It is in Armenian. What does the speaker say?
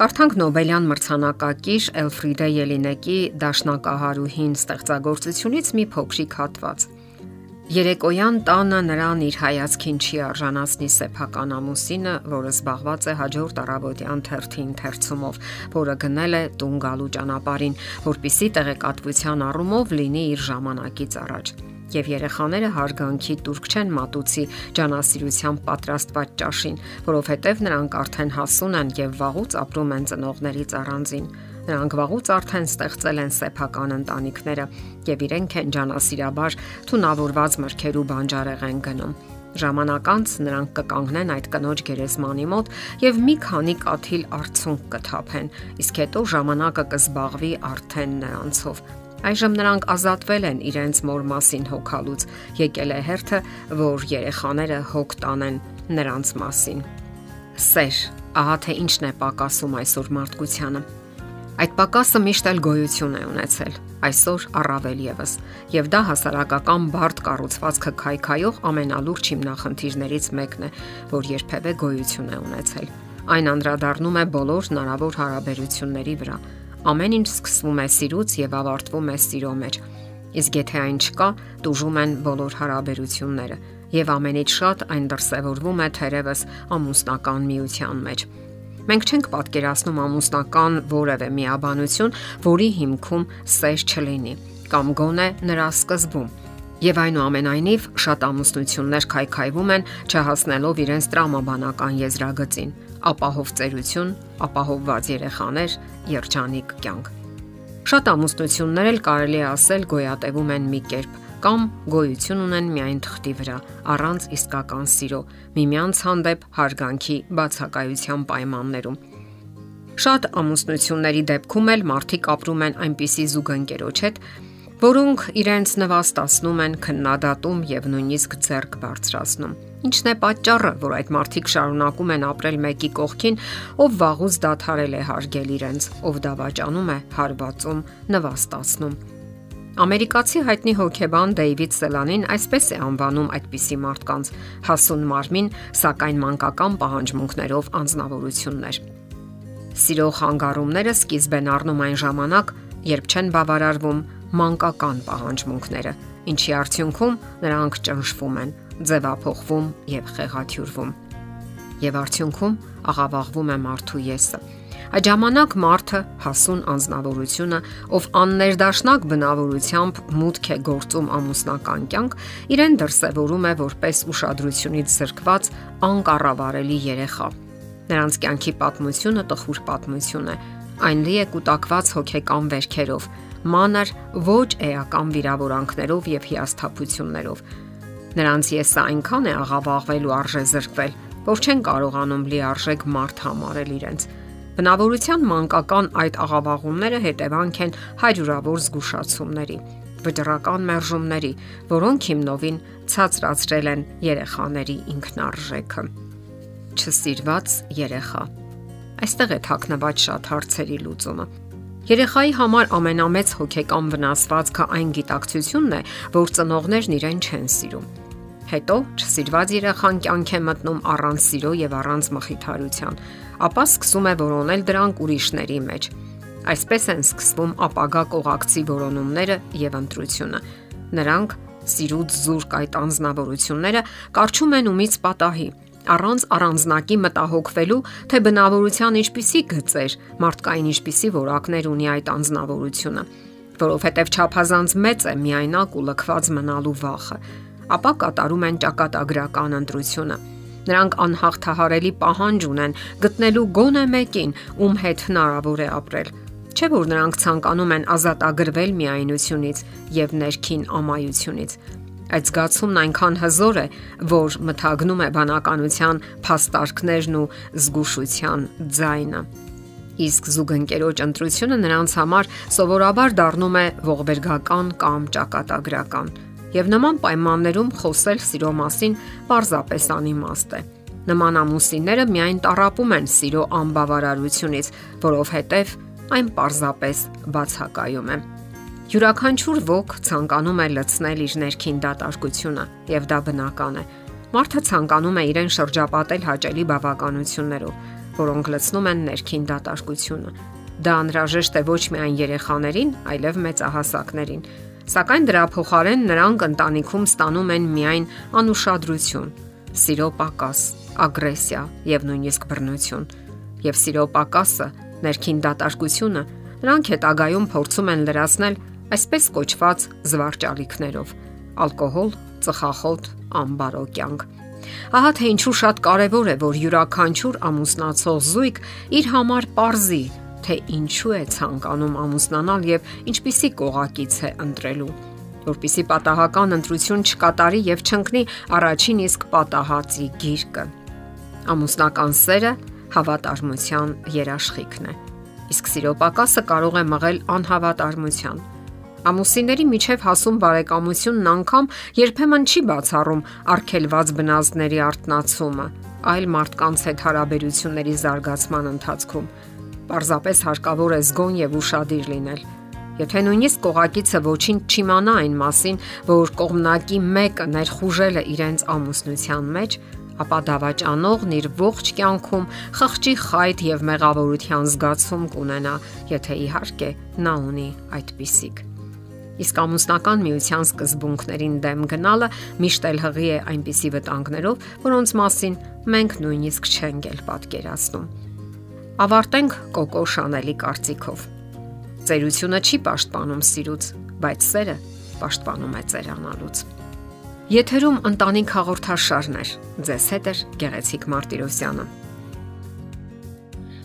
Կարդանք Նոբելյան մրցանակակիր Էլֆրիդե Ելինեկի Դաշնակահարուհին ստեղծագործությունից մի փոքրիկ հատված։ Երեկոյան տանը նրան իր հայացքին չի արժանացնի սեփական ամուսինը, որը զբաղված է հաջորդ առավոտյան թերթի ընթերցումով, որը գնել է տուն գալու ճանապարհին, որpիսի տեղեկատվության առումով լինի իր ժամանակից առաջ եւ երեխաները հարգանքի турք չեն մատուցի ջանասիրության պատրաստված ճաշին, որովհետեւ նրանք արդեն հասուն են եւ վաղուց ապրում են ծնողներից առանձին։ Նրանք վաղուց արդեն ստեղծել են սեփական ընտանիքները եւ իրենք են ջանասիրաբար թունավորված մրգերու բանջարեղ են գնում։ Ժամանակ անց նրանք կկանգնեն այդ կնոջ գերեզմանի մոտ եւ մի քանի կաթիլ արցունք կթափեն, իսկ հետո ժամանակը կզբաղվի արդեն նրանցով։ Այժմ նրանք ազատվել են իրենց մոր մասին հոգալուց։ Եկել է հերթը, որ երեխաները հոգ տանեն նրանց մասին։ Սեր, ահա թե ինչն է պակասում այսօր մարդկությանը։ Այդ պակասը միշտ էլ գոյություն է ունեցել, այսօր առավել եւս, եւ դա հասարակական բարդ կառուցվածքը քայքայող ամենալուրջ հիմնախնդիրներից մեկն է, որ երբևէ գոյություն է ունեցել։ Այն անդրադառնում է բոլոր հնարավոր հարաբերությունների վրա։ Ամեն ինչ սկսվում է սիրուց եւ ավարտվում է սիրո մեջ։ Իսկ եթե այն չկա, դժում են բոլոր հարաբերությունները եւ ամենից շատ այն դրսեւորվում է թերևս ամուսնական միության մեջ։ Մենք չենք պատկերացնում ամուսնական որևէ միաբանություն, որի հիմքում սեր չլինի կամ գոնե նրա սկզբում։ Եվ այնուամենայնիվ շատ ամուսնություններ քայքայվում են չհասնելով իրենց տրամաբանական եզրագծին՝ ապահով ծերություն, ապահովված երեխաներ, երջանիկ կյանք։ Շատ ամուսնություններ էլ կարելի է ասել գոյատևում են մի կերպ կամ գոյություն ունեն միայն թղթի վրա, առանց իսկական սիրո, միմյանց հանդեպ հարգանքի բացակայության պայմաններում։ Շատ ամուսնությունների դեպքում էլ մարդիկ ապրում են այնպիսի զուգընկերոջ հետ, որոնք իրենց նվաստացնում են, քննադատում եւ նույնիսկ ձեռք բարձրացնում։ Ինչն է պատճառը, որ այդ մարդիկ շարունակում են ապրել մեկի կողքին, ով վաղուց դադարել է հարգել իրենց, ով դավաճանում է, հարվածում, նվաստացնում։ Ամերիկացի հայտնի հոկեբան Դեյվիդ Սելանին այսպես է անվանում այդպիսի մարդկանց՝ հասուն մարմին, սակայն մանկական պահանջմունքներով անznավորություններ։ Սիրո խանգարումները սկիզբ են առնում այն ժամանակ, երբ չեն բավարարվում մանկական պահանջմունքները, ինչի արդյունքում նրանք ճնշվում են, ձևափոխվում եւ խեղաթյուրվում։ Եվ արդյունքում աղավաղվում է մարդու եսը Այդ ժամանակ մարդը հասուն անznավորությունը, ով աններդաշնակ բնավորությամբ մուտք է գործում ամուսնական կյանք, իրեն դրսևորում է որպես ուշադրությունից զրկված անկառավարելի երեխա։ Նրանց կյանքի պատմությունը տխուր պատմություն է։ Այն լի է կൂട്ടակված հոգեկան վերքերով, մանր ոչ էական վիրավորանքներով եւ հիասթափություններով։ Նրանց եսը այնքան է աղավաղվել ու արժե զրկվել, որ չեն կարողանում լիարժեք մարդ համարել իրենց Բնավորության մանկական այդ աղավաղումները հետևանք են հայրուրավոր զգուշացումների, վճռական մերժումների, որոնք հիմնովին ցածրացրել են երեխաների ինքնարժեքը։ Չսիրված երեխա։ Այստեղ է թաքնված շատ հարցերի լուծումը։ Երեխայի համար ամենամեծ հոգեկան վնասվածքը այն գիտակցությունն է, որ ծնողներն իրեն չեն սիրում Հետո չսիրված երախան կյանք է մտնում առանց սիրո եւ առանց մխիթարության, ապա սկսում է որոնել դրանք ուրիշների մեջ։ Այսպես են սկսվում ապագա կողակցի որոնումները եւ ընտրությունը։ Նրանք սիրուց զուրկ այդ անznավորությունները կարճում են ումից պատահի, առանց առանձնակի մտահոգվելու, թե բնավորության ինչպիսի գծեր, մարդկային ինչպիսի որակներ ունի այդ անznավորությունը, որովհետև ճափազանց մեծ է միայնակ ու լքված մնալու վախը ապա կատարում են ճակատագրական ընտրությունը։ Նրանք անհաղթահարելի պահանջ ունեն գտնելու գոնե մեկին, ում հետ հնարավոր է ապրել։ Չէ որ նրանք ցանկանում են ազատագրվել միայնությունից եւ ներքին ամայությունից։ Այդ զգացումն այնքան հզոր է, որ մթագնում է բանականության փաստարկներն ու զգուշության ձայնը։ Իսկ զուգընկերոջ ընտրությունը նրանց համար սովորաբար դառնում է ողբերգական կամ ճակատագրական եւ նման պայմաններում խոսել սիրո մասին պարզապես անիմաստ է։ Նման ամուսինները միայն տարապում են սիրո անբավարարությունից, որովհետև այն պարզապես բացակայում է։ Յուրաքանչյուր ոգ ցանկանում է լցնել իր ներքին դատարկությունը, եւ դա բնական է։ Մարդը ցանկանում է իրեն շրջապատել հաճելի բավականություններով, որոնք լցնում են ներքին դատարկությունը։ Դա անհրաժեշտ է ոչ միայն երեխաներին, այլև մեծահասակներին։ Սակայն դրա փոխարեն նրանք ընտանիքում ստանում են միայն անուշադրություն, սիրո պակաս, ագրեսիա եւ նույնիսկ բռնություն։ Եվ սիրո պակասը, ներքին դատարկությունը նրանք հետագայում փորձում են լրացնել այսպես կոչված զվարճալիքներով՝ ալկոհոլ, ծխախոտ, ամբարո կյանք։ Ահա թե ինչու շատ կարևոր է, որ յուրաքանչյուր ամուսնացող զույգ իր համար ողրզի, թե ինչու է ցանկանում ամուսնանալ եւ ինչպիսի կողակից է ընտրելու որpիսի պատահական ընտրություն չկատարի եւ չընկնի առաջին իսկ պատահածի գիրկը։ Ամուսնական սերը հավատարմության երաշխիքն է։ Իսկ սիրո պակասը կարող է մղել անհավատարմության Ամուսինների միջև հասում բարեկամությունն անգամ երբեմն չի բացառում արգելված բնազդների արտնացումը, այլ մարդկանց հետ հարաբերությունների զարգացման ընթացքում։ Պարզապես հարկավոր է զգոն եւ ուշադիր լինել։ Եթե նույնիսկ կողակիցը ոչինչ չիմանա այն մասին, որ կողմնակի մեկը ներխուժել է իրենց ամուսնության մեջ, ապա դավաճանողն իր ողջ կյանքում խղճի խայտ եւ մեղավորության զգացում կունենա, եթե իհարկե նա ունի այդպիսիք իսկ ամուսնական միության սկզբունքներին դեմ գնալը միշտ էլ հղի է այնպիսի վտանգներով, որոնց մասին մենք նույնիսկ չենք էլ պատկերացնում։ Ավարտենք Կոկո Շանելի կարծիքով։ Ծերությունը չի պաշտպանում սիրուց, բայց սերը պաշտպանում է ծերանալուց։ Եթերում ընտանիք հաղորդաշարներ։ Ձեզ հետ է Գեղեցիկ Մարտիրոսյանը։